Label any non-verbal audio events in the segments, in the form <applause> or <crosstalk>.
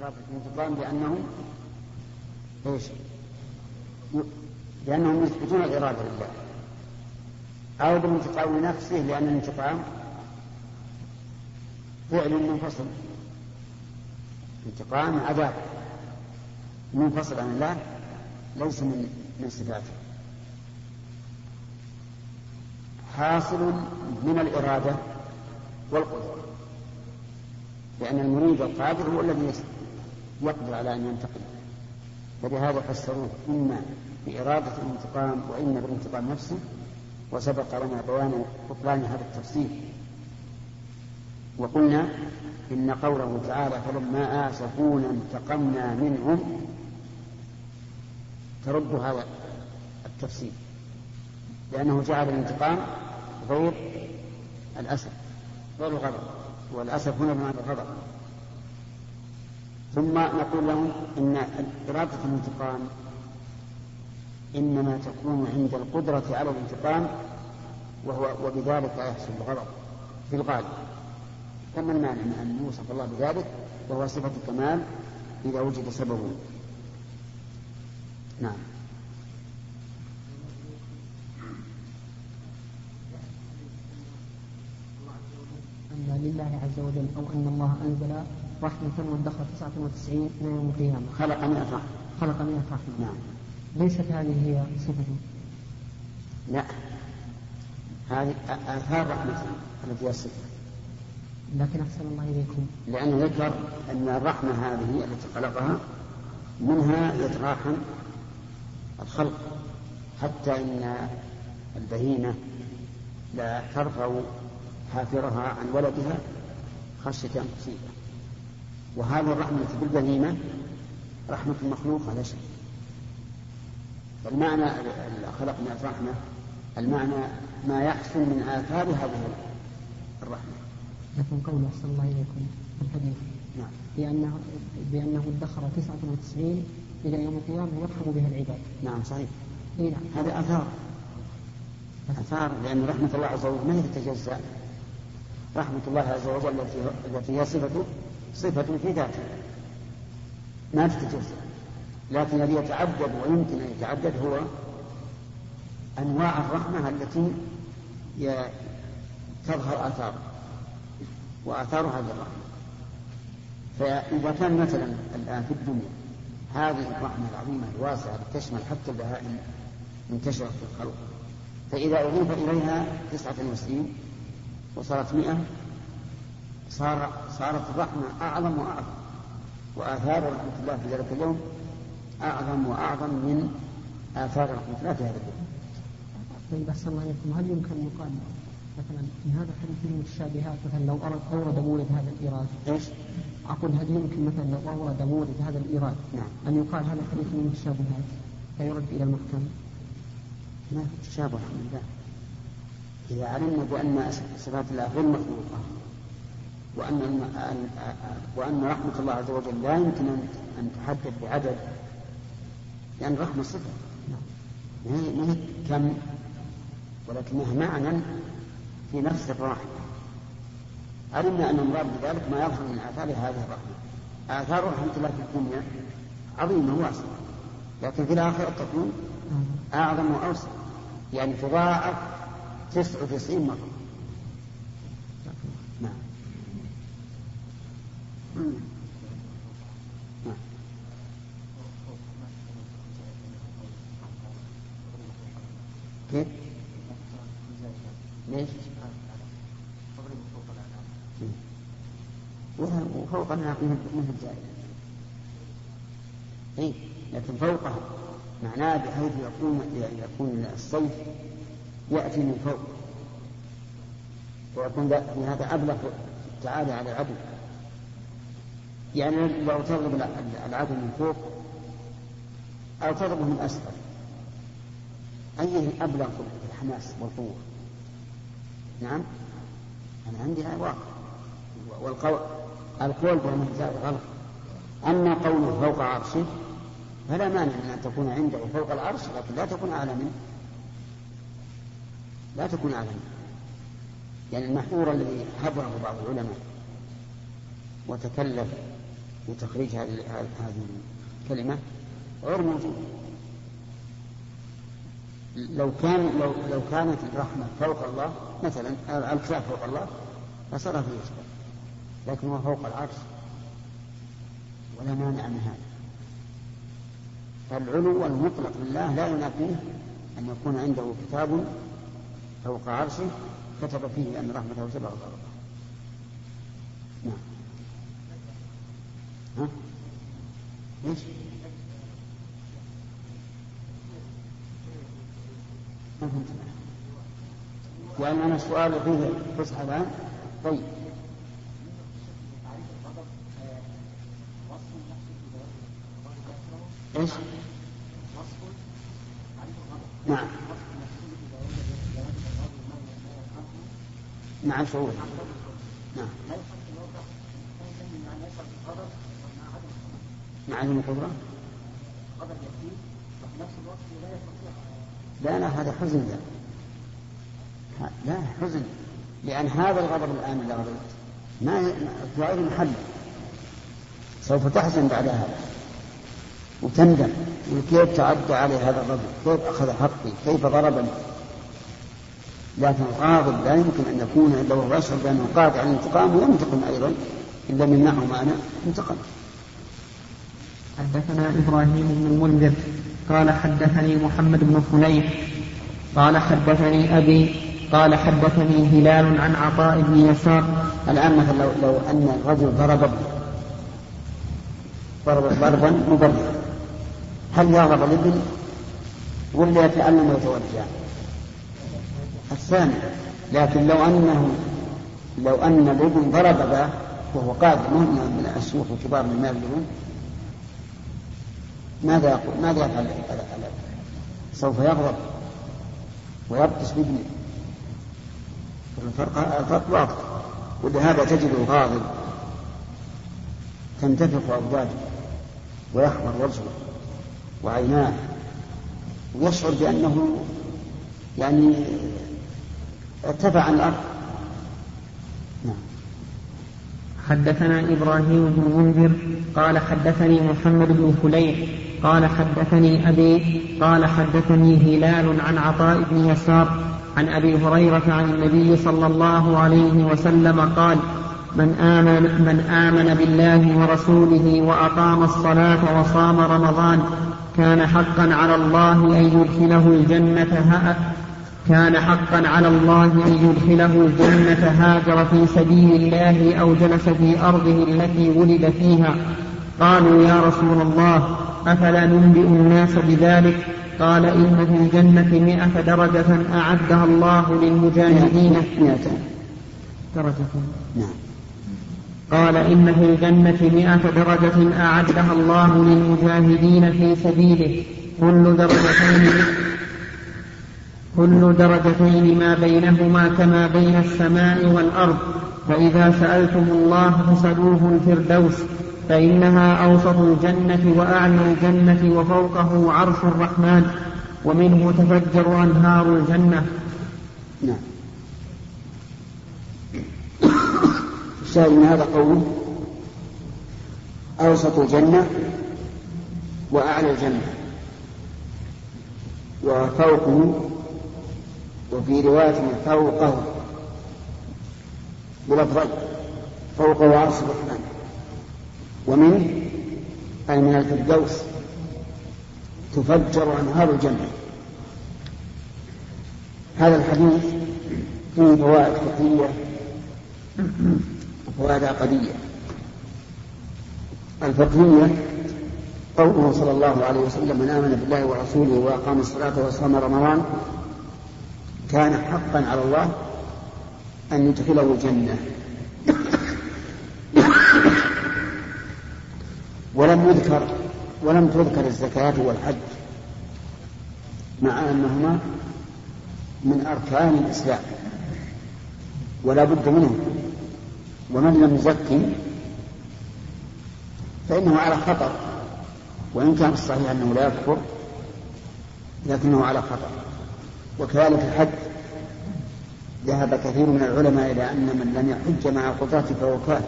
إرادة الانتقام لأنهم إيش؟ لأنهم يثبتون الإرادة لله. أو بالانتقام لنفسه لأن الانتقام فعل منفصل. انتقام عذاب منفصل عن الله ليس من من صفاته. حاصل من الإرادة والقدرة. لأن المريد القادر هو الذي يقدر على أن ينتقم. ولهذا فسروه إما بإرادة الانتقام وإما بالانتقام نفسه وسبق لنا بيان بطلان هذا التفسير. وقلنا إن قوله تعالى فلما آسفونا انتقمنا منهم ترد هذا التفسير. لأنه جعل الانتقام غير الأسف غير الغضب. والأسف هنا بمعنى الغضب. ثم نقول لهم إن إرادة الانتقام إنما تكون عند القدرة على الانتقام وهو وبذلك يحصل الغضب في الغالب. فما المانع من أن يوصف الله بذلك؟ وهو صفة الكمال إذا وجد سببه. نعم. أن لله عز وجل أو أن الله أنزل رحمة وادخر 99 إلى يوم القيامة خلق مئة رحمة خلق مئة رحمة نعم. ليست هذه هي صفته لا. هذه آثار رحمته التي هي الصفة. لكن أحسن الله إليكم. لأنه ذكر أن الرحمة هذه التي خلقها منها يتراحم الخلق حتى إن البهيمة لا ترفع حافرها عن ولدها خشية أن تصيبه وهذه الرحمة بالبهيمة رحمة المخلوق لا شك. فالمعنى خلق من الرحمة المعنى ما يحصل من آثار هذه الرحمة. لكن قول أحسن الله إليكم الحديث نعم. بأنه بأنه ادخر 99 إلى يوم القيامة يرحم بها العباد. نعم صحيح. إيه نعم. هذه آثار. آثار لأن رحمة الله عز وجل ما هي تتجزأ؟ رحمة الله عز وجل التي هي صفة صفة في ذاته ما تتجزأ. لكن الذي يتعدد ويمكن أن يتعدد هو أنواع الرحمة التي تظهر آثار وآثار هذه الرحمة فإذا كان مثلا الآن في الدنيا هذه الرحمة العظيمة الواسعة تشمل حتى البهائم منتشرة في الخلق فإذا أضيف إليها تسعة وتسعين وصارت مئة صار صارت الرحمة أعظم وأعظم. وآثار رحمة الله في ذلك اليوم أعظم وأعظم من آثار رحمة الله في هذا اليوم. طيب أحسن الله عليكم هل يمكن أن يقال مثلا في هذا الحديث فيه متشابهات مثلا لو أورد مورد هذا الإيراد. إيش؟ أقول هل يمكن مثلا لو أورد مورد هذا الإيراد نعم. أن يقال هذا الحديث فيه متشابهات فيرد إلى المحكم ما في تشابه. الحمد لله إذا علمنا بأن صفات الله غير مخلوقة وأن وأن رحمة الله عز وجل لا يمكن أن تحدد بعدد لأن الرحمة صفة. ما هي كم ولكنها معنى في نفس الرحمة. علمنا أن المراد بذلك ما يظهر من آثار هذه الرحمة. آثار رحمة الله في الدنيا عظيمة واسعة لكن في الآخرة تكون أعظم وأوسع. يعني تضاعف تسعة وتسعين مرة نعم نعم كيف؟ ليش؟ وفوق الناقة مثل الزائدة اي لكن فوقها معناه بحيث يكون يكون الصيف يأتي من فوق ويكون في هذا أبلغ التعالي على العدو يعني لو تضرب العدو من فوق أو تضربه من أسفل. أيه أبلغ في الحماس والقوة. نعم؟ أنا عندي واقع. والقول القول بمجزاء غلط. أما قوله فوق عرشه فلا مانع من أن تكون عنده فوق العرش لكن لا تكون أعلى منه. لا تكون أعلى منه. يعني المحظور الذي حضره بعض العلماء وتكلف وتخريج هذه الكلمة غير موجود. لو كان لو لو كانت الرحمة فوق الله مثلا الكتاب فوق الله لصار فيه إشكال. لكن هو فوق العرش ولا مانع من هذا. فالعلو المطلق لله لا ينافيه أن يكون عنده كتاب فوق عرشه كتب فيه أن رحمته سبق. غضبه نعم ها؟ ليش؟ ما فهمت وأن أنا سؤال فيه فصحى الآن طيب إيش؟ نعم مع شعور نعم مع عدم القدرة لا لا هذا حزن لا لا حزن. لأن هذا الغضب الآن اللي غضبت. ما غير محل. سوف تحزن بعد هذا. وتندم. وكيف تعدى علي هذا الرجل كيف أخذ حقي؟ كيف ضربني؟ لكن الغاضب لا يمكن أن يكون وهو يشعر بأنه قادر على الانتقام وينتقم أيضا. إلا من ما أنا انتقم. حدثنا إبراهيم بن المنذر قال حدثني محمد بن فليح قال حدثني أبي قال حدثني هلال عن عطاء بن يسار. الآن مثلا لو, لو أن الرجل ضرب ضرب ضربا مبررا هل يغضب الابن ولا يتألم ويتوجع؟ الثاني لكن لو أنه لو أن الابن ضرب ذا وهو قادر. مهم من الشيوخ الكبار من مال ماذا يقول؟ ماذا يفعل سوف يغضب ويبطش بابنه. الفرق الفرق واضح. ولهذا تجد الغاضب تنتفخ أبواجه ويحمر وجهه وعيناه ويشعر بأنه يعني ارتفع عن الأرض نعم حدثنا إبراهيم بن منذر قال حدثني محمد بن فليح قال حدثني أبي قال حدثني هلال عن عطاء بن يسار عن أبي هريرة عن النبي صلى الله عليه وسلم قال من آمن, من آمن بالله ورسوله وأقام الصلاة وصام رمضان كان حقا على الله أن يدخله الجنة كان حقا على الله أن يدخله الجنة هاجر في سبيل الله أو جلس في أرضه التي ولد فيها. قالوا يا رسول الله أفلا ننبئ الناس بذلك؟ قال إن في الجنة مئة درجة أعدها الله للمجاهدين. مئة. درجة. نعم. قال إن في الجنة مئة درجة أعدها الله للمجاهدين في سبيله. كل درجتين. كل درجتين ما بينهما كما بين السماء والأرض. فإذا سألتم الله فسلوه الفردوس فإنها أوسط الجنة وأعلى الجنة وفوقه عرش الرحمن. ومنه تفجر أنهار الجنة. نعم. الشاهد من هذا قوله أوسط الجنة وأعلى الجنة. وفوقه وفي رواية فوقه بلفظين فوقه عرش الرحمن. ومنه أي من الفردوس تفجر أنهار الجنة. هذا الحديث فيه فوائد فقهية وفوائد عقدية. الفقهية قوله صلى الله عليه وسلم من آمن بالله ورسوله وأقام الصلاة وصام رمضان كان حقا على الله أن يدخله الجنة. ولم يذكر ولم تذكر الزكاة والحج مع أنهما من أركان الإسلام ولا بد منه ومن لم يزكي فإنه على خطر وإن كان الصحيح أنه لا يكفر لكنه على خطر. وكذلك الحج. ذهب كثير من العلماء إلى أن من لم يحج مع قدرته فهو كافر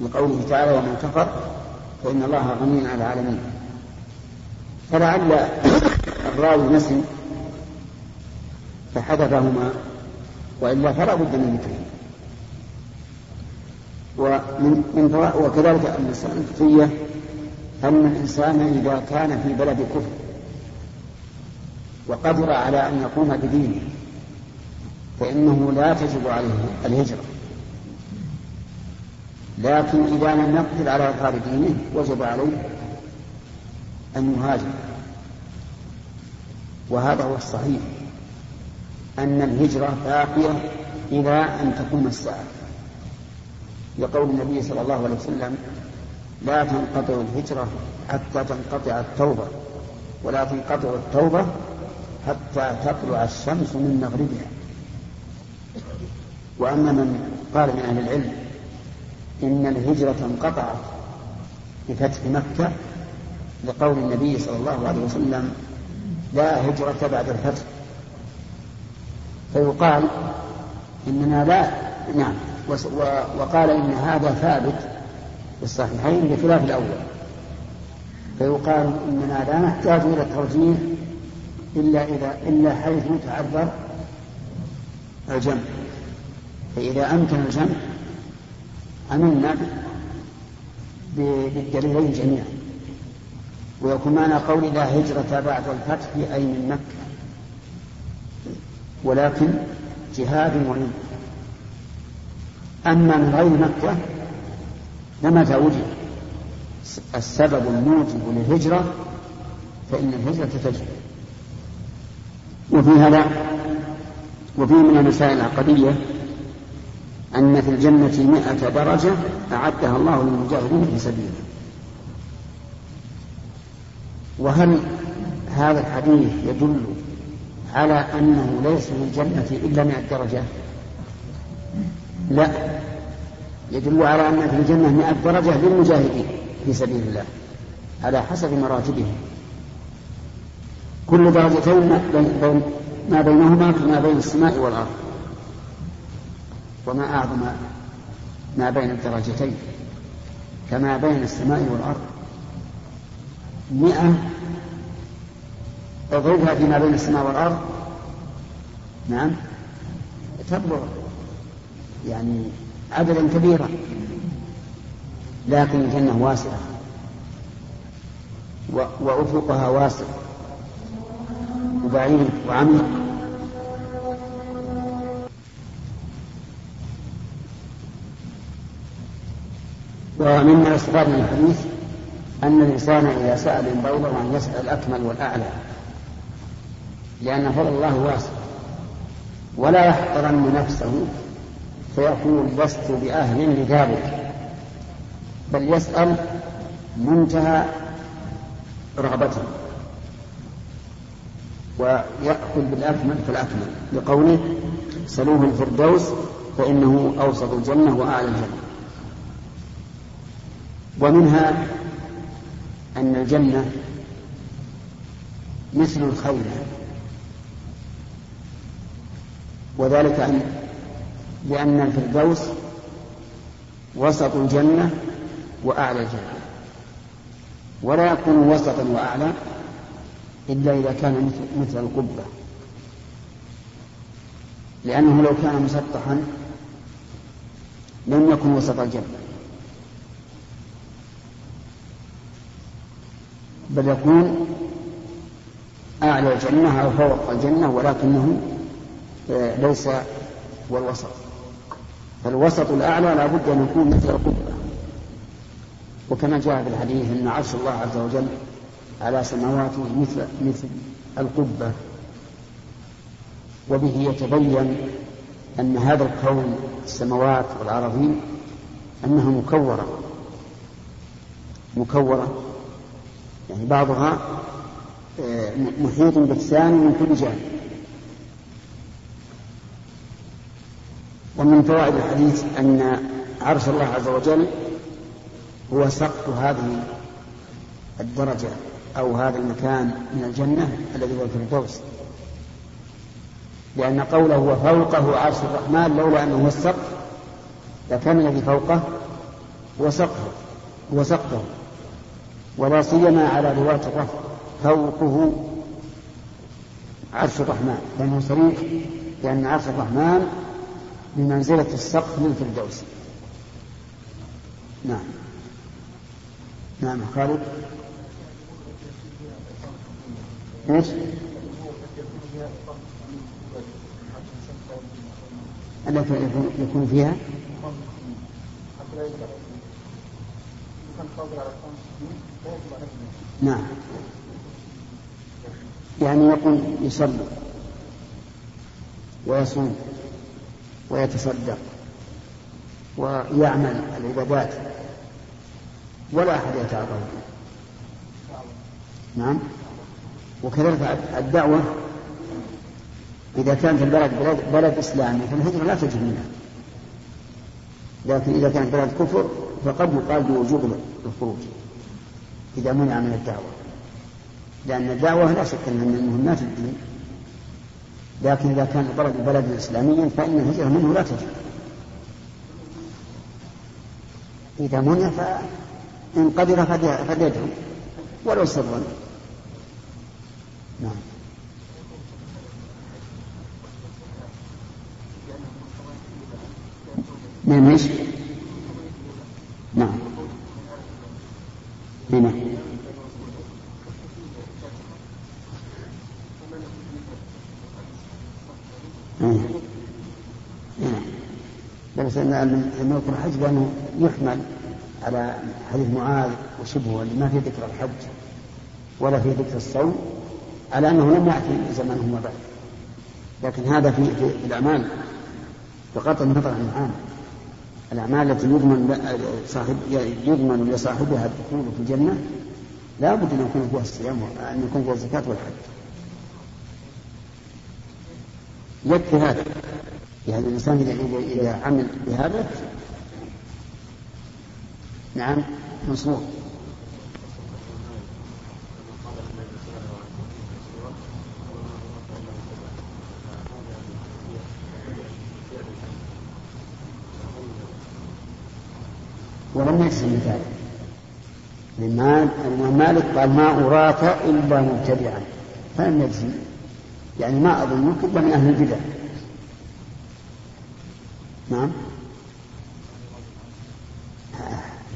لقوله تعالى ومن كفر فإن الله غني على العالمين. فلعل الراوي نسي فحذفهما وإلا فلا بد من ذكره. ومن من وكذلك المسألة أن الإنسان إذا كان في بلد كفر وقدر على أن يقوم بدينه فإنه لا تجب عليه الهجرة. لكن إذا لم يقدر على إظهار دينه وجب عليه أن يهاجر. وهذا هو الصحيح أن الهجرة باقية إلى أن تقوم الساعة. لقول النبي صلى الله عليه وسلم لا تنقطع الهجرة حتى تنقطع التوبة ولا تنقطع التوبة حتى تطلع الشمس من مغربها. وأما من قال من أهل العلم إن الهجرة انقطعت بفتح مكة لقول النبي صلى الله عليه وسلم لا هجرة بعد الفتح. فيقال إننا لا نعم وقال إن هذا ثابت في الصحيحين بخلاف الأول. فيقال إننا لا نحتاج إلى الترجيح إلا إذا إلا حيث يتعذر الجمع. فإذا أمكن الجمع عملنا بالدليلين جميعا. ويكون معنى قول لا هجرة بعد الفتح أي من مكة. ولكن جهاد وعلم أما من غير مكة فمتى وجد السبب الموجب للهجرة؟ فإن الهجرة تجب وفي هذا وفيه من المسائل العقدية أن في الجنة مئة درجة أعدها الله للمجاهدين في سبيله. وهل هذا الحديث يدل على أنه ليس في الجنة إلا مئة درجة؟ لا. يدل على أن في الجنة مئة درجة للمجاهدين في سبيل الله على حسب مراتبهم كل درجتين ما بينهما كما بين السماء والأرض. وما أعظم ما بين الدرجتين. كما بين السماء والأرض. مئة اضربها فيما بين السماء والأرض. نعم. تبلغ يعني عددا كبيرا. لكن الجنة واسعة. وأفقها واسع. وبعيد وعميق. ومما يستفاد من الحديث أن الإنسان إذا سأل ينبغي أن يسأل الأكمل والأعلى لأن فضل الله واسع. ولا يحقرن نفسه فيقول لست بأهل لذلك بل يسأل منتهى رغبته. ويأخذ بالأكمل فالأكمل لقوله سلوه الفردوس فإنه أوسط الجنة وأعلى الجنة ومنها أن الجنة مثل الخيل وذلك أن لأن الفردوس وسط الجنة وأعلى الجنة ولا يكون وسطا وأعلى إلا إذا كان مثل القبة. لأنه لو كان مسطحا لم يكن وسط الجنة بل يكون أعلى الجنة أو فوق الجنة ولكنه آه، ليس هو الوسط. فالوسط الأعلى لا بد أن يكون مثل القبة. وكما جاء في الحديث أن عرش الله عز وجل على سماواته مثل مثل القبة. وبه يتبين أن هذا الكون السماوات والأراضين أنها مكورة. مكورة. يعني بعضها آه، محيط بالثاني من كل جانب. ومن فوائد الحديث أن عرش الله عز وجل هو سقف هذه الدرجة أو هذا المكان من الجنة الذي هو الفردوس. لأن قوله هو فوقه عرش الرحمن لولا أنه هو السقف لكان الذي فوقه وسقفه وسقفه ولا سيما على رواة الرفع فوقه عرش الرحمن. لأنه صريح لأن عرش الرحمن بمنزلة السقف من الفردوس. نعم. نعم خالد. إيش؟ التي يكون فيها؟ نعم. يعني يقوم يصلي ويصوم ويتصدق ويعمل العبادات. ولا أحد يتعرض. نعم. وكذلك الدعوة إذا كانت البلد بلد, بلد إسلامي فالهجرة لا تجب منها. لكن إذا كانت بلد كفر فقد يقال بوجوب الخروج إذا منع من الدعوة. لأن الدعوة لا شك أنها من مهمات الدين. لكن إذا كان البلد بلدا إسلاميا فإن الهجرة منه لا تجب إذا منع فإن قدر فليدعو ولو سرا. نعم. نعم إيش؟ نعم. هنا نعم. بس ان يكون الحج لأنه يحمل على حديث معاذ وشبهه اللي ما في ذكر الحج ولا في ذكر الصوم. على أنه لم يأتي زمانه ما بعد. لكن هذا في, في الأعمال. بغض النظر عن العام الأعمال التي يضمن صاحب يضمن لصاحبها الدخول في الجنة لا بد أن يكون فيها الصيام أن يكون فيها الزكاة والحج. يكفي هذا. يعني الإنسان إذا عمل بهذا نعم منصور. يجزم بذلك الإمام مالك قال ما أراك إلا مبتدعا. فلم يجزم يعني ما أظنك إلا من أهل البدع. نعم؟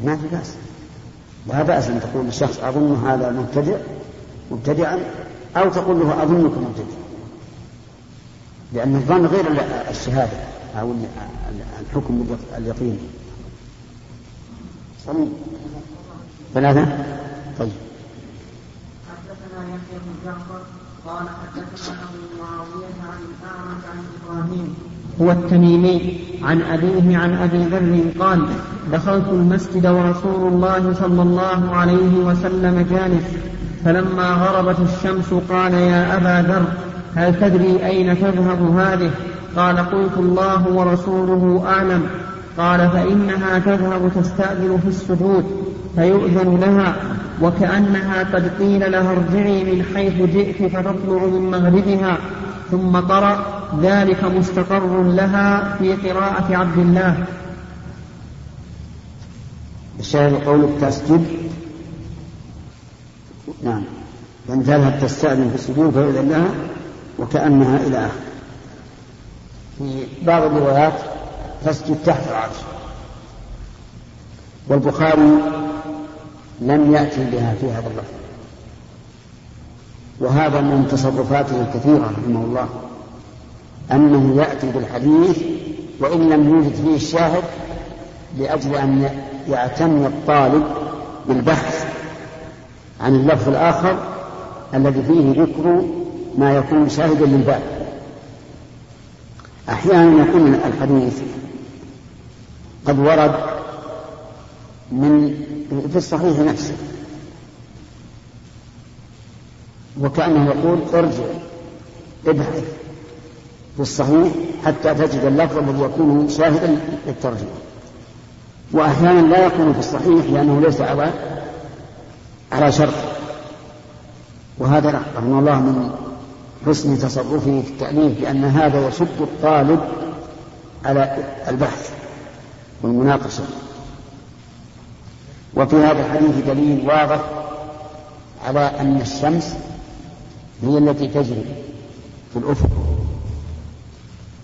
ما في بأس. لا بأس أن تقول للشخص أظن هذا مبتدع مبتدعا أو تقول له أظنك مبتدع. لأن الظن غير الشهادة أو الحكم اليقيني صميم ثلاثة طيب. حدثنا يحيى بن جعفر قال حدثنا أبو معاوية عن الاعرج عن إبراهيم. هو التميمي عن أبيه عن أبي ذر قال دخلت المسجد ورسول الله صلى الله عليه وسلم جالس فلما غربت الشمس قال يا أبا ذر هل تدري أين تذهب هذه؟ قال قلت الله ورسوله أعلم. قال فإنها تذهب تستأذن في السجود فيؤذن لها وكأنها قد قيل لها ارجعي من حيث جئت فتطلع من مغربها ثم قرأ ذلك مستقر لها في قراءة عبد الله. الشاهد قولك تسجد نعم. لأن تذهب تستأذن في السجود فيؤذن لها وكأنها إلى آخره. في بعض الروايات تسجد تحت العرش. والبخاري لم يأتي بها في هذا اللفظ. وهذا من تصرفاته الكثيرة رحمه الله أنه يأتي بالحديث وإن لم يوجد فيه الشاهد لأجل أن يعتني الطالب بالبحث عن اللفظ الآخر الذي فيه ذكر ما يكون شاهدا للباب. أحيانا يكون الحديث قد ورد من في الصحيح نفسه. وكأنه يقول ارجع ابحث في الصحيح حتى تجد اللفظ الذي يكون شاهدا للترجمة. وأحيانا لا يكون في الصحيح لأنه ليس على على شرط. وهذا رحمه الله من حسن تصرفه في التأليف لأن هذا يشد الطالب على البحث. والمناقشة وفي هذا الحديث دليل واضح على أن الشمس هي التي تجري في الأفق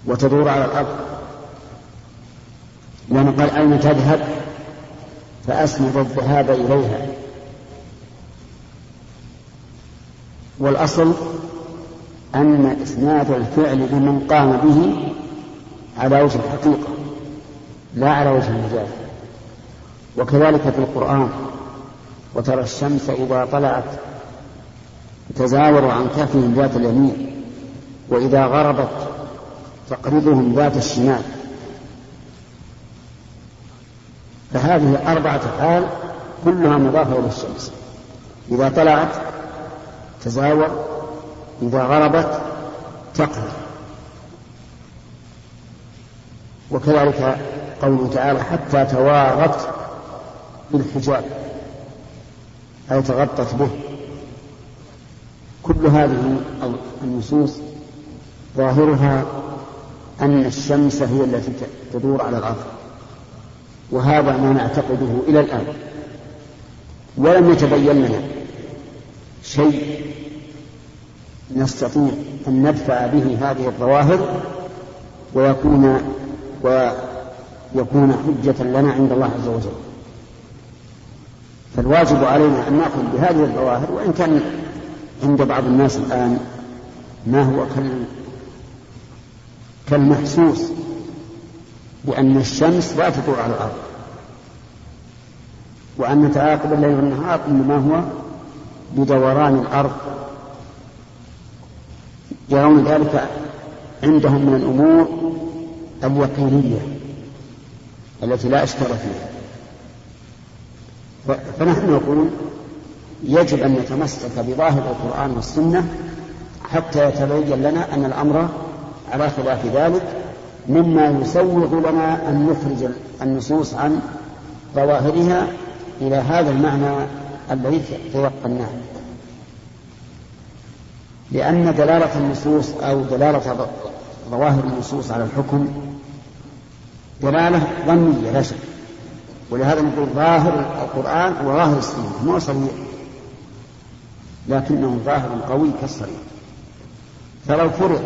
وتدور على الأرض. لأنه قال أين تذهب؟ فأسند الذهاب إليها. والأصل أن إسناد الفعل لمن قام به على وجه الحقيقة. لا على وجه المجاز وكذلك في القرآن وترى الشمس إذا طلعت تزاور عن كهفهم ذات اليمين وإذا غربت تقرضهم ذات الشمال. فهذه أربعة أفعال كلها مضافة إلى الشمس. إذا طلعت تزاور إذا غربت تقرض. وكذلك قوله تعالى حتى توارت بالحجاب أي تغطت به. كل هذه النصوص ظاهرها أن الشمس هي التي تدور على الأرض وهذا ما نعتقده إلى الآن. ولم يتبين لنا شيء نستطيع أن ندفع به هذه الظواهر ويكون ويكون حجة لنا عند الله عز وجل. فالواجب علينا أن نأخذ بهذه الظواهر وإن كان عند بعض الناس الآن ما هو كالمحسوس بأن الشمس لا تدور على الأرض وأن تعاقب الليل والنهار إنما هو بدوران الأرض. يرون ذلك عندهم من الأمور اليقينية التي لا إشكال فيها. فنحن نقول يجب أن نتمسك بظاهر القرآن والسنة حتى يتبين لنا أن الأمر على خلاف ذلك مما يسوغ لنا أن نخرج النصوص عن ظواهرها إلى هذا المعنى الذي تيقناه لأن دلالة النصوص أو دلالة ظواهر النصوص على الحكم دلالة ظنية لا شك ولهذا نقول ظاهر القرآن وظاهر السنة مو صريح. لكنه ظاهر قوي كالصريح. فلو فرض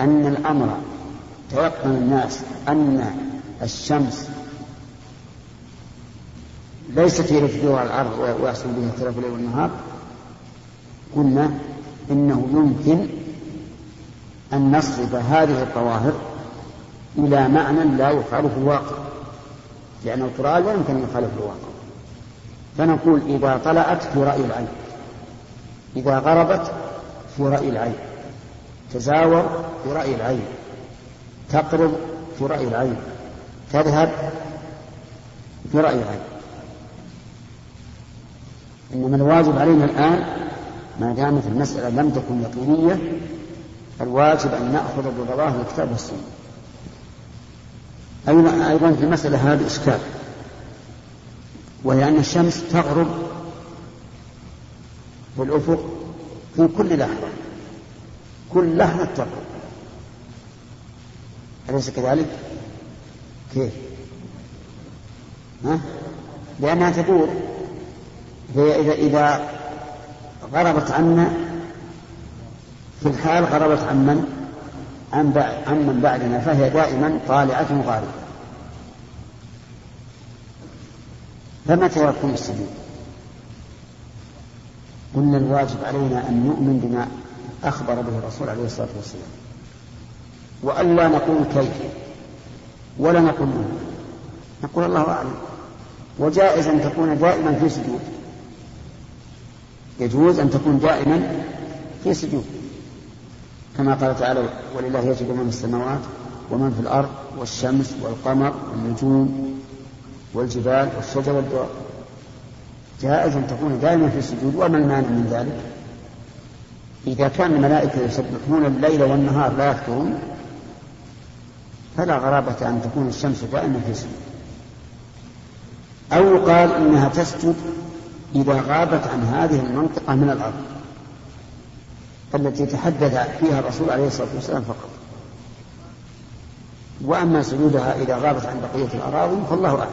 أن الأمر تيقن الناس أن الشمس ليست هي تدور على الأرض ويحصل بها اختلاف الليل والنهار قلنا إنه يمكن أن نصرف هذه الظواهر إلى معنى لا يخالف الواقع لأن القرآن لا يمكن أن يخالف الواقع. فنقول إذا طلعت في رأي العين إذا غربت في رأي العين تزاور في رأي العين تقرب في رأي العين تذهب في رأي العين. إنما الواجب علينا الآن ما دامت المسألة لم تكن يقينية الواجب أن نأخذ بظواهر الكتاب والسنة. أيضا في المسألة هذه إشكال وهي أن الشمس تغرب في الأفق في كل لحظة كل لحظة تغرب أليس كذلك؟ كيف؟ ها؟ لأنها تدور هي إذا إذا غربت عنا في الحال غربت عن من؟ عن, عن من بعدنا فهي دائما طالعة غاربة فمتى يكون السبيل؟ قلنا الواجب علينا أن نؤمن بما أخبر به الرسول عليه الصلاة والسلام. وألا نقول كيف؟ ولا نقول من نقول الله أعلم. وجائز أن تكون دائما في سجود. يجوز أن تكون دائما في سجود. كما قال تعالى ولله يجب من السماوات ومن في الأرض والشمس والقمر والنجوم والجبال والشجر والدواب. جائز أن تكون دائما في السجود وما المانع من ذلك؟ إذا كان الملائكة يسبحون الليل والنهار لا يفترون فلا غرابة أن تكون الشمس دائما في السجود. أو قال إنها تسجد إذا غابت عن هذه المنطقة من الأرض. التي تحدث فيها الرسول عليه الصلاة والسلام فقط. وأما سجودها إذا غابت عن بقية الأراضي فالله أعلم.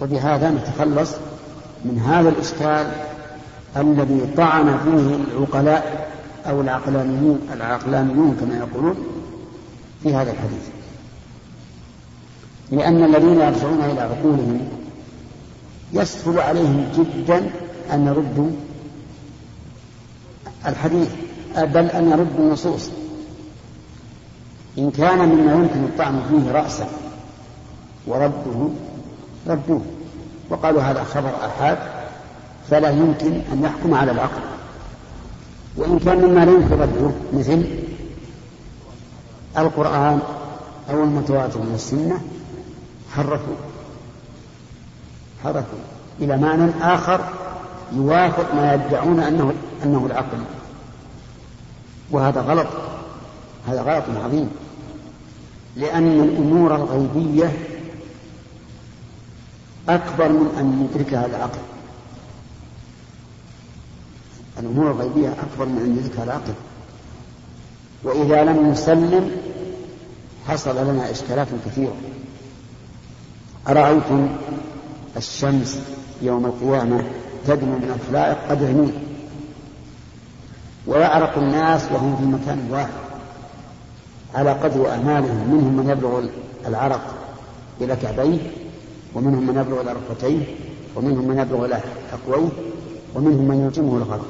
وبهذا نتخلص من هذا الإشكال الذي طعن فيه العقلاء أو العقلانيون العقلانيون كما يقولون في هذا الحديث. لأن الذين يرجعون إلى عقولهم يسهل عليهم جدا أن يردوا الحديث بل أن يردوا النصوص. إن كان مما يمكن الطعن فيه رأسا ورده ردوه. وقالوا هذا خبر أحاد فلا يمكن أن يحكم على العقل. وإن كان مما لا يمكن رده مثل القرآن أو المتواتر من السنة حرفوا. حرفوا. إلى معنى آخر يوافق ما يدعون أنه أنه العقل. وهذا غلط. هذا غلط عظيم. لأن الأمور الغيبية أكبر من أن يدركها العقل. الأمور الغيبية أكبر من أن يدركها العقل. وإذا لم نسلم حصل لنا إشكالات كثيرة. أرأيتم الشمس يوم القيامة؟ تدنو من الخلائق قدر ميل ويعرق الناس وهم في مكان واحد. على قدر أعمالهم منهم من يبلغ العرق إلى كعبيه ومنهم من يبلغ إلى ركبتيه ومنهم من يبلغ إلى حقويه ومنهم من يلجمه الغرق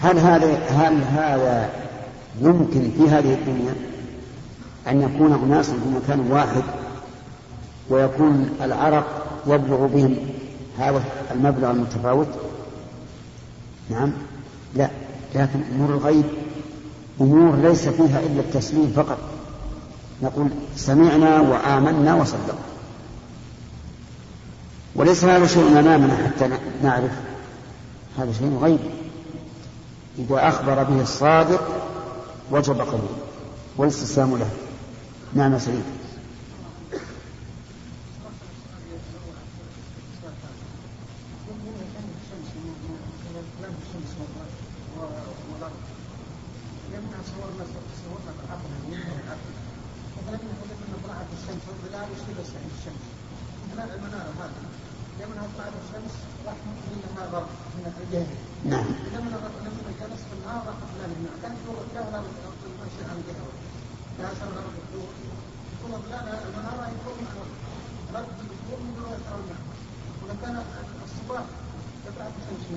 هل هذا هل هذا يمكن في هذه الدنيا أن يكون أناس في مكان واحد ويكون العرق يبلغ بهم هذا المبلغ المتفاوت؟ نعم. لا لكن أمور الغيب أمور ليس فيها إلا التسليم فقط. نقول سمعنا وآمنا وصدقنا. وليس هذا شيء أمامنا حتى نعرف. هذا شيء غيب. إذا أخبر به الصادق وجب قبوله. والإستسلام له. نعم سليم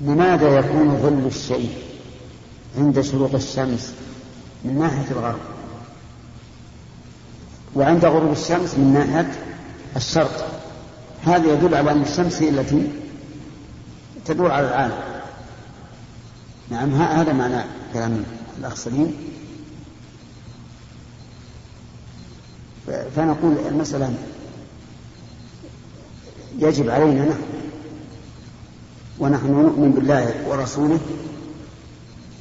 لماذا يكون ظل الشيء عند شروق الشمس من ناحية الغرب؟ وعند غروب الشمس من ناحية الشرق. هذا يدل على أن الشمس هي التي تدور على العالم. نعم هذا معنى كلام الأخ سليم فنقول المسألة يجب علينا نحن ونحن نؤمن بالله ورسوله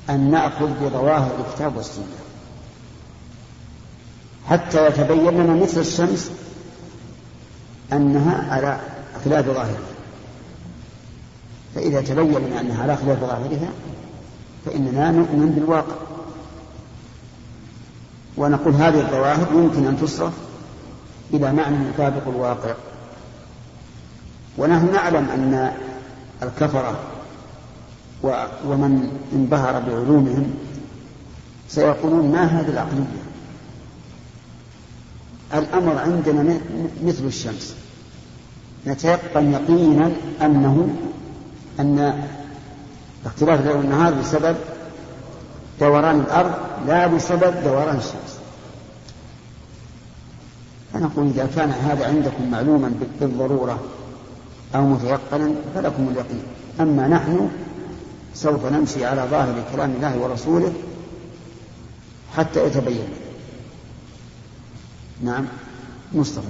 أن نأخذ بظواهر الكتاب والسنة. حتى يتبين لنا مثل الشمس أنها على خلاف ظاهرها فإذا تبين لنا أنها على خلاف ظاهرها فإننا نؤمن بالواقع. ونقول هذه الظواهر يمكن أن تصرف إلى معنى يطابق الواقع. ونحن نعلم أن الكفرة ومن انبهر بعلومهم سيقولون ما هذه العقلية؟ الأمر عندنا مثل الشمس. نتيقن يقينا أنه أن اختلاف الليل والنهار بسبب دوران الأرض لا بسبب دوران الشمس. فنقول إذا كان هذا عندكم معلوما بالضرورة أو متيقنا فلكم اليقين. أما نحن سوف نمشي على ظاهر كلام الله ورسوله حتى يتبين. نعم مصطفى.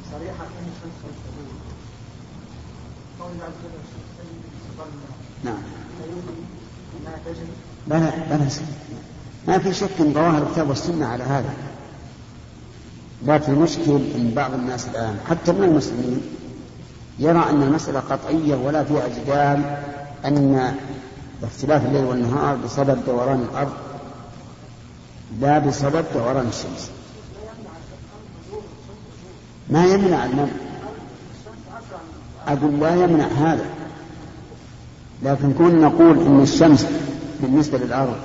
تزول قول وجل الشمس نعم. بلى بلى. ما في شك إن ظواهر الكتاب والسنة على هذا. لكن المشكل إن بعض الناس الآن حتى من المسلمين يرى أن المسألة قطعية ولا فيها جدال أن اختلاف الليل والنهار بسبب دوران الأرض لا بسبب دوران الشمس. ما يمنع المنع أقول لا يمنع هذا. لكن كون نقول إن الشمس بالنسبة للأرض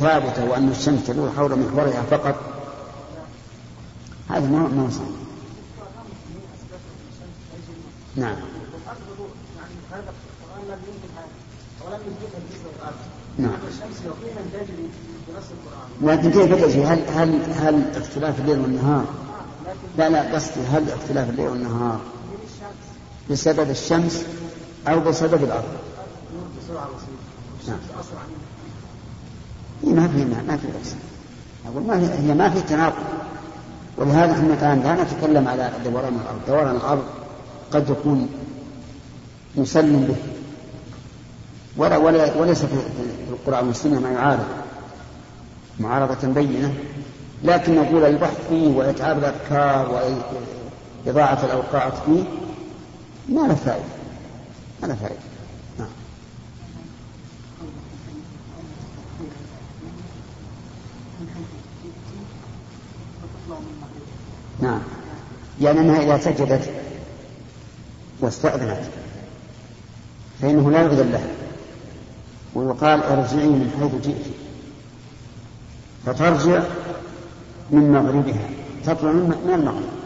ثابتة وأن الشمس تدور حول محورها فقط هذا ما ما صحيح نعم نعم لكن كيف تجري؟ هل هل هل اختلاف الليل والنهار؟ لا لا قصدي هل اختلاف الليل والنهار بسبب الشمس أو بسبب الأرض؟ نعم. ما في ما في بأس. أقول ما هي ما في تناقض. ولهذا إحنا الآن لا نتكلم على دوران الأرض، دوران الأرض قد يكون مسلم به. ولا ولا وليس في القرآن والسنة ما يعارض. معارضة بينة. لكن نقول البحث فيه وإتعاب الأفكار وإضاعة الأوقات فيه ما له فائدة. ما له فائدة. نعم يعني أنها إذا سجدت واستأذنت فإنه لا يؤذن لها ويقال أرجعي من حيث جئت فترجع من مغربها تطلع من المغرب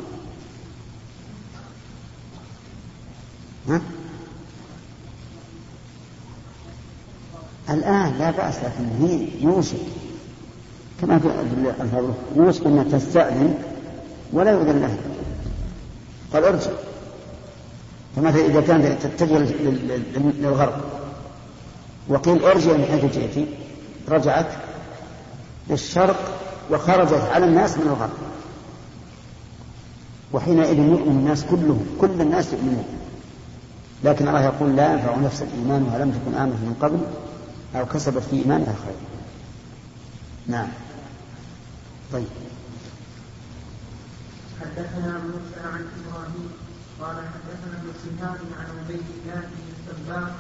ها؟ الآن لا بأس لكن هي يوشك كما في الفاظ يوشك أنها تستأذن ولا يؤذن لها قال ارجع. فمثلا إذا كانت تتجه للغرب؟ وقيل ارجع من حيث جئت. رجعت للشرق وخرجت على الناس من الغرب. وحينئذ يؤمن الناس كلهم كل الناس يؤمنون. لكن الله يقول لا ينفع نفس الإيمان ولم تكن آمنت من قبل أو كسبت في إيمانها خير. نعم. طيب. حدثنا موسى عن إبراهيم قال حدثنا ابن شهاب عن عبيد الله بن السباق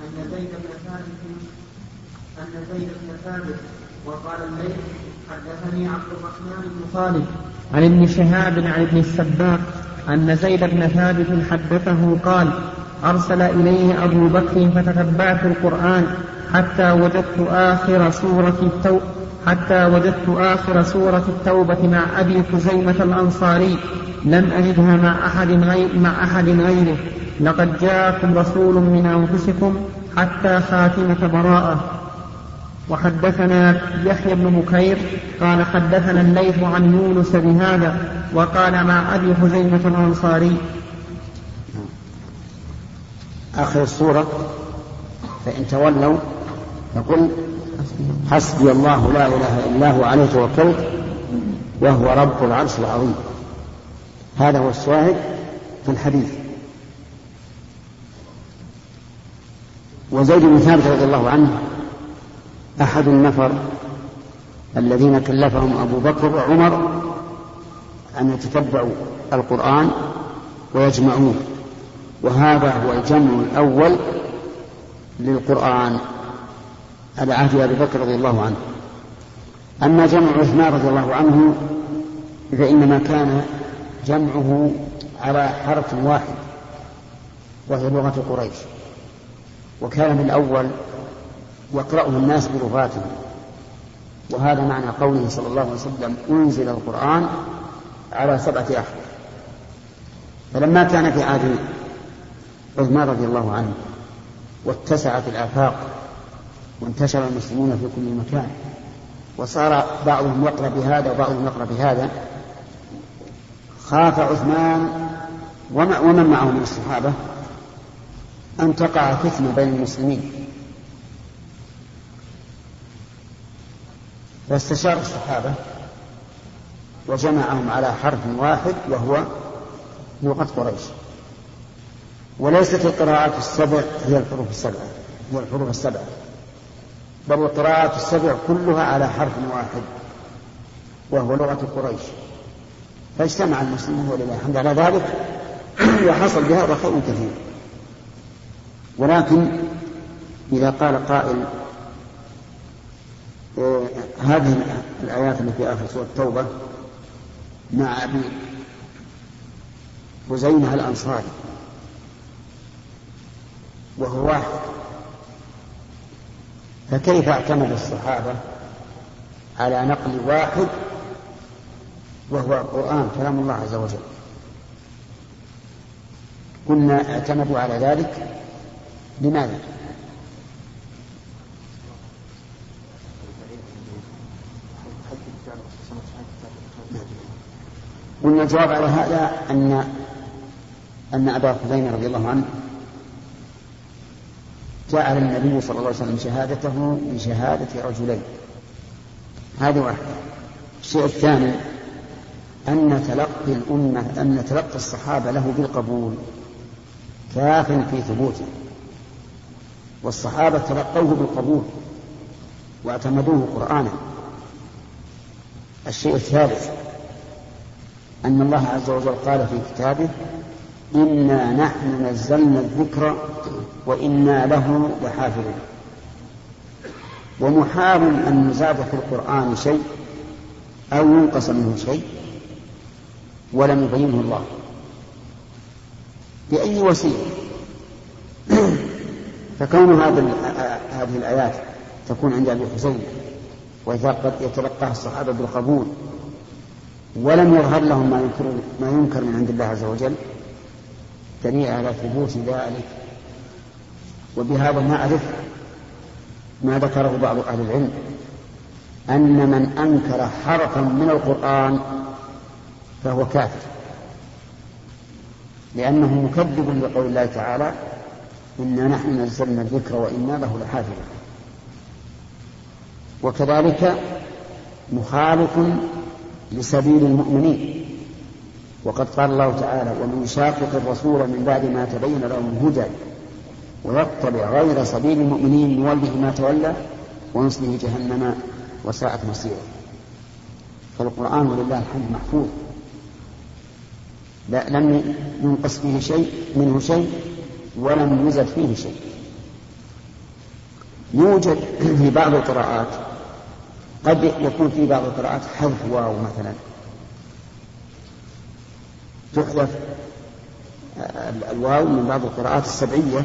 أن زيد بن ثابت أن زيد بن ثابت وقال الليل حدثني عبد الرحمن بن خالد عن ابن شهاب عن ابن السباق أن زيد بن ثابت حدثه قال أرسل إليه أبو بكر فتتبعت القرآن حتى وجدت آخر سورة التوبة حتى وجدت آخر سورة التوبة مع أبي خزيمة الأنصاري. لم أجدها مع أحد غير مع أحد غيره. لقد جاءكم رسول من أنفسكم حتى خاتمة براءة. وحدثنا يحيى بن بكير قال حدثنا الليث عن يونس بهذا وقال مع أبي خزيمة الأنصاري. آخر السورة فإن تولوا فقل حسبي الله لا إله إلا هو عليه توكلت وهو رب العرش العظيم. هذا هو الشاهد في الحديث. وزيد بن ثابت رضي الله عنه أحد النفر الذين كلفهم أبو بكر وعمر أن يتتبعوا القرآن ويجمعوه. وهذا هو الجمع الأول للقرآن. على عهد أبي بكر رضي الله عنه. أما جمع عثمان رضي الله عنه فإنما كان جمعه على حرف واحد وهي لغة قريش. وكان من الأول يقرأه الناس بلغاتهم. وهذا معنى قوله صلى الله عليه وسلم أنزل القرآن على سبعة أحرف. فلما كان في عهد عثمان رضي الله عنه واتسعت الآفاق وانتشر المسلمون في كل مكان. وصار بعضهم يقرأ بهذا وبعضهم يقرأ بهذا. خاف عثمان ومن معه من الصحابة؟ أن تقع فتنة بين المسلمين. فاستشار الصحابة وجمعهم على حرف واحد وهو لغة قريش. وليست القراءات السبع هي الحروف السبعة. هي الحروف السبعة. بل القراءات السبع كلها على حرف واحد وهو لغة قريش. فاجتمع المسلمون ولله الحمد على ذلك <clears throat> وحصل بهذا خير كثير. ولكن إذا قال قائل إيه، هذه الآيات التي في آخر سورة التوبة مع أبي حزينة الأنصاري وهو واحد. فكيف اعتمد الصحابة على نقل واحد وهو القرآن كلام الله عز وجل قلنا اعتمدوا على ذلك لماذا؟ قلنا الجواب على هذا أن أن أبا حذيفة رضي الله عنه جعل النبي صلى الله عليه وسلم شهادته بشهادة رجلين. هذه واحدة الشيء الثاني أن تلقي الأمة أن تلقي الصحابة له بالقبول كاف في ثبوته. والصحابة تلقوه بالقبول واعتمدوه قرآنا. الشيء الثالث أن الله عز وجل قال في كتابه إنا نحن نزلنا الذكر وإنا له لحافظون ومحال أن نزاد في القرآن شيء أو ينقص منه شيء ولم يبينه الله بأي وسيلة <clears throat> فكون هذه هذه الآيات تكون عند أبي حسين وإذا قد يتلقاها الصحابة بالقبول ولم يظهر لهم ما ينكر ما ينكر من عند الله عز وجل. دليل على ثبوت ذلك. وبهذا نعرف ما ذكره بعض أهل العلم أن من أنكر حرفا من القرآن فهو كافر. لأنه مكذب لقول الله تعالى إنا نحن نزلنا الذكر وإنا له لحافظون. وكذلك مخالف لسبيل المؤمنين. وقد قال الله تعالى ومن يشاقق الرسول من بعد ما تبين له الهدى ويتبع غير سبيل المؤمنين نوله ما تولى ونصله جهنم وساءت مصيره. فالقرآن ولله الحمد محفوظ. لا لم ينقص فيه شيء منه شيء ولم يزد فيه شيء. يوجد في بعض القراءات قد يكون في بعض القراءات حذف واو مثلا. تحذف الواو من بعض القراءات السبعية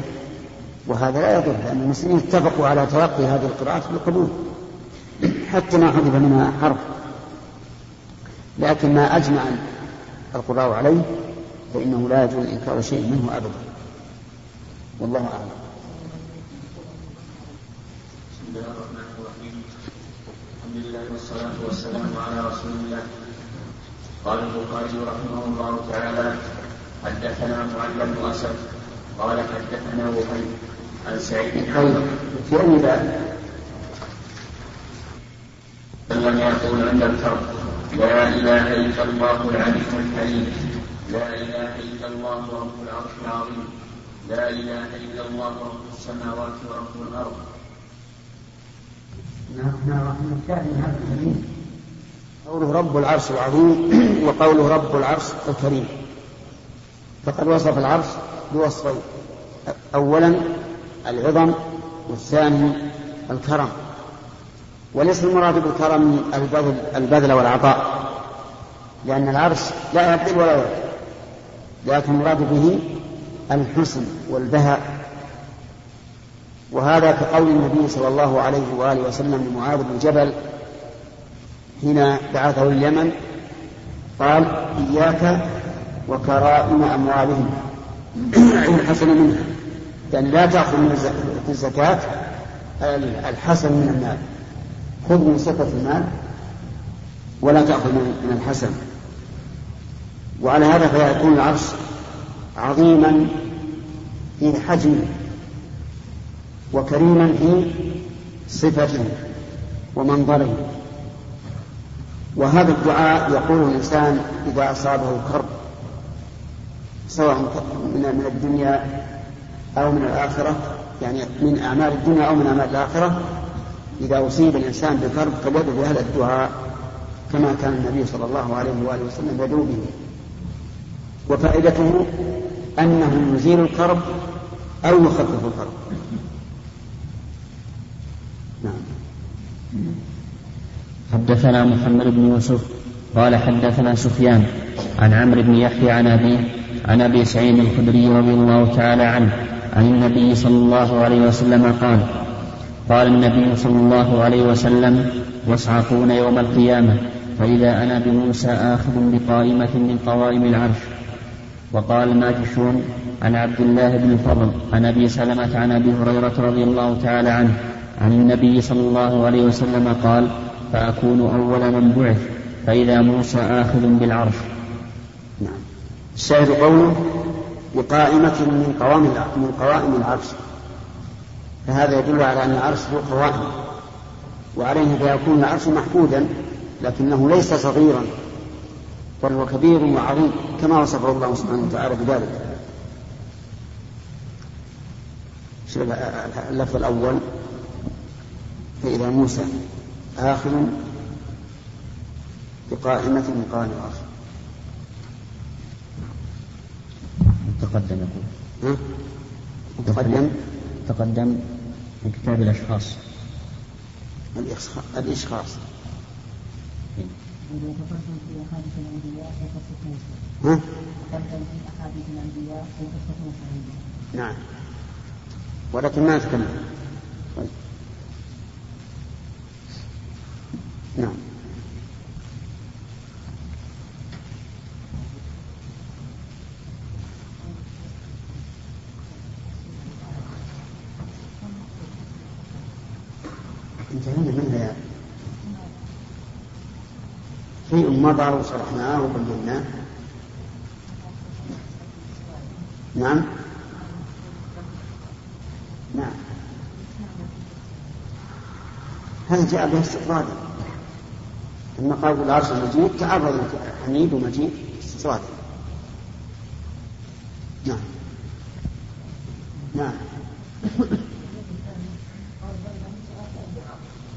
وهذا لا يضر لأن المسلمين اتفقوا على تلقي هذه القراءات بالقبول حتى ما حذف منها حرف. لكن ما أجمع القراء عليه فإنه لا يجوز إنكار شيء منه أبدا. والله أعلم. بسم الله الرحمن الرحيم. الحمد لله والصلاة والسلام على رسول الله. قال البخاري رحمه الله تعالى حدثنا معل بن أسد قال حدثنا وهيب عن سعيد بن في أي باب؟ لم يقول عند الفرق لا إله إلا الله العلي الحليم لا إله إلا الله رب العرش العظيم لا إله إلا الله رب السماوات ورب الأرض قوله رب العرش العظيم <clears throat> وقوله رب العرش الكريم. فقد وصف العرش بوصفين. أولا العظم والثاني الكرم. وليس المراد بالكرم البذل, البذل والعطاء. لأن العرش لا يبذل ولا يعطي. لكن المراد به الحسن والبهاء. وهذا كقول النبي صلى الله عليه وآله وسلم لمعاذ بن جبل حين بعثه اليمن قال إياك وكرائم أموالهم. <clears throat> الحسن منها. يعني لا تأخذ من الزكاة الحسن من المال. خذ من صفة المال ولا تأخذ من الحسن. وعلى هذا فيكون العرش عظيما في حجمه وكريما في صفته ومنظره. وهذا الدعاء يقول الإنسان إذا أصابه كرب سواء من الدنيا أو من الآخرة يعني من أعمال الدنيا أو من أعمال الآخرة إذا أصيب الإنسان بكرب فليدعو بهذا الدعاء كما كان النبي صلى الله عليه وآله وسلم يدعو به. وفائدته أنه يزيل الكرب أو يخفف الكرب. نعم. حدثنا محمد بن يوسف قال حدثنا سفيان عن عمرو بن يحيى عن أبيه عن أبي سعيد الخدري رضي الله تعالى عنه عن النبي صلى الله عليه وسلم قال قال النبي صلى الله عليه وسلم يصعقون يوم القيامة فإذا أنا بموسى آخذ بقائمة من قوائم العرش. وقال الماجشون عن عبد الله بن الفضل عن أبي سلمة عن أبي هريرة رضي الله تعالى عنه عن النبي صلى الله عليه وسلم قال فأكون أول من بعث فإذا موسى آخذ بالعرش. نعم. الشاهد قوله بقائمة من قوام من قوائم العرش. فهذا يدل على أن العرش ذو قوائم. وعليه فيكون العرش محمودا لكنه ليس صغيرا. بل هو كبير وعظيم كما وصفه الله سبحانه وتعالى بذلك. اللفظ الأول فإذا موسى آخر بقائمة من قائم العرش تقدم يقول تقدم تقدم في كتاب الأشخاص. الإشخاص ها؟ نعم. ولكن ما تكلم طيب. نعم. انتهينا منها يا شيء مضى وشرحناه وبيناه. نعم. نعم. هذا جاء به استطرادا أما قول العرش المجيد تعرض حميد ومجيد استطرادا نعم. نعم.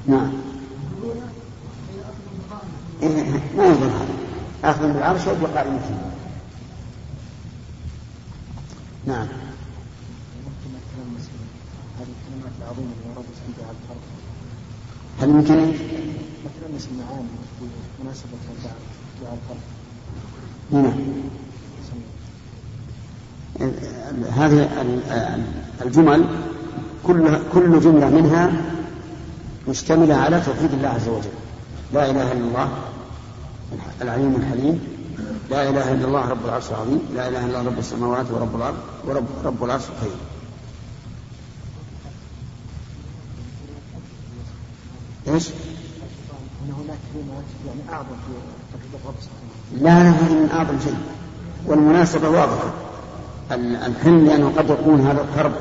نعم. إيه ما يظهر هذا. آخذ بالعرش ويبقى قائمته نعم. هل يمكن؟ الخلق. نعم هذه الجمل كل كل جملة منها مشتملة على توحيد الله عز وجل. لا إله إلا الله العليم الحليم. لا إله إلا الله رب العرش العظيم. لا إله إلا الله رب السماوات ورب الأرض ورب رب العرش الكريم. إيش؟ كلمات يعني أعظم في لا لا هذه من أعظم شيء. والمناسبة واضحة. الحلم لأنه قد يكون هذا الكرب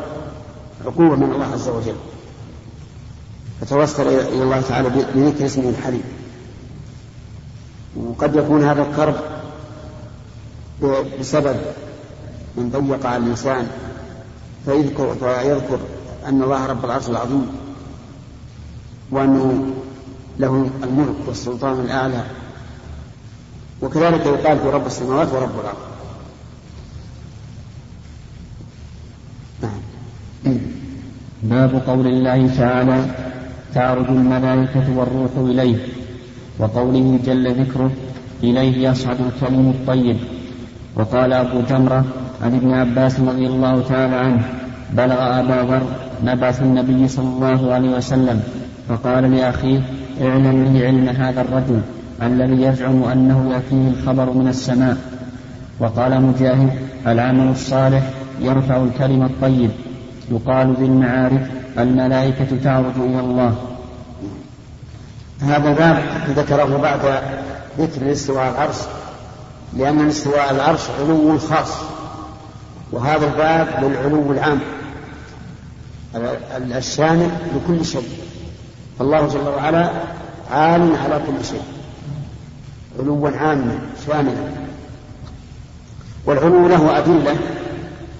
عقوبة من الله عز وجل. فتوسل إلى الله تعالى بذكر اسمه الحليم. وقد يكون هذا الكرب بسبب من ضيق على الإنسان. فيذكر فيذكر أن الله رب العرش العظيم وأنه له الملك والسلطان الأعلى. وكذلك يقال في رب السماوات ورب الأرض. باب قول الله تعالى تعرج الملائكة والروح إليه. وقوله جل ذكره إليه يصعد الكلم الطيب. وقال أبو جمرة عن ابن عباس رضي الله تعالى عنه بلغ أبا ذر نبعث النبي صلى الله عليه وسلم. فقال لأخيه اعلم لي علم هذا الرجل الذي يزعم أنه يأتيه الخبر من السماء. وقال مجاهد العمل الصالح يرفع الكلم الطيب. يقال ذي المعارف الملائكة تعرج إلى الله. هذا باب ذكره بعد ذكر الاستواء العرش لأن الاستواء العرش علو خاص. وهذا الباب للعلو العام الشامل لكل شيء. فالله جل وعلا عال على كل شيء. علوا عاما شاملا. والعلو له أدلة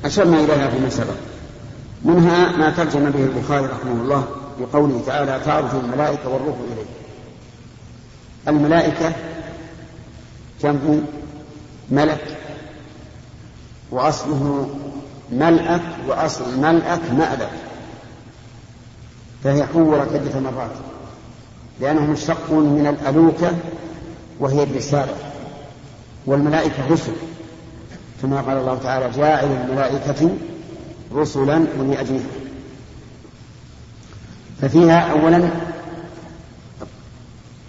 أشرنا إليها فيما سبق. منها ما ترجم به البخاري رحمه الله بقوله تعالى تعرف الملائكة والروح إليه الملائكة جمع ملك وأصله ملأك وأصل الملأك مألك. فهي حورت عدة مرات لأنه مشتق من الألوكة وهي الرسالة والملائكة رسل. كما قال الله تعالى جاعل الملائكة رسلا أولي أجنحة ففيها أولا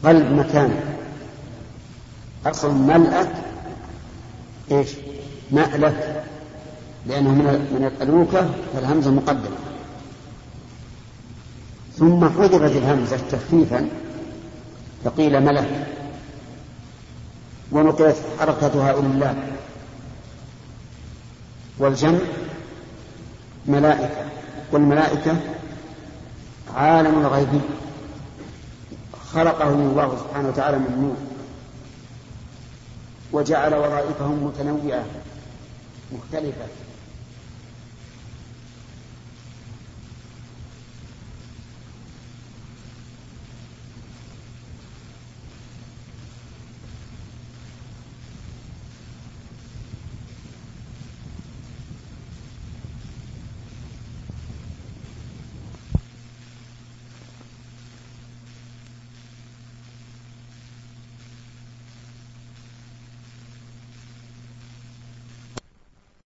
قلب مكان. أصل ملأك إيش؟ مألك. لأنه من الألوكة فالهمزة مقدمة. ثم حذفت الهمزة تخفيفا فقيل ملك. ونقلت حركتها إلى الله. والجمع ملائكة. والملائكة عالم الغيب. خلقه الله سبحانه وتعالى من نور. وجعل وظائفهم متنوعة مختلفة.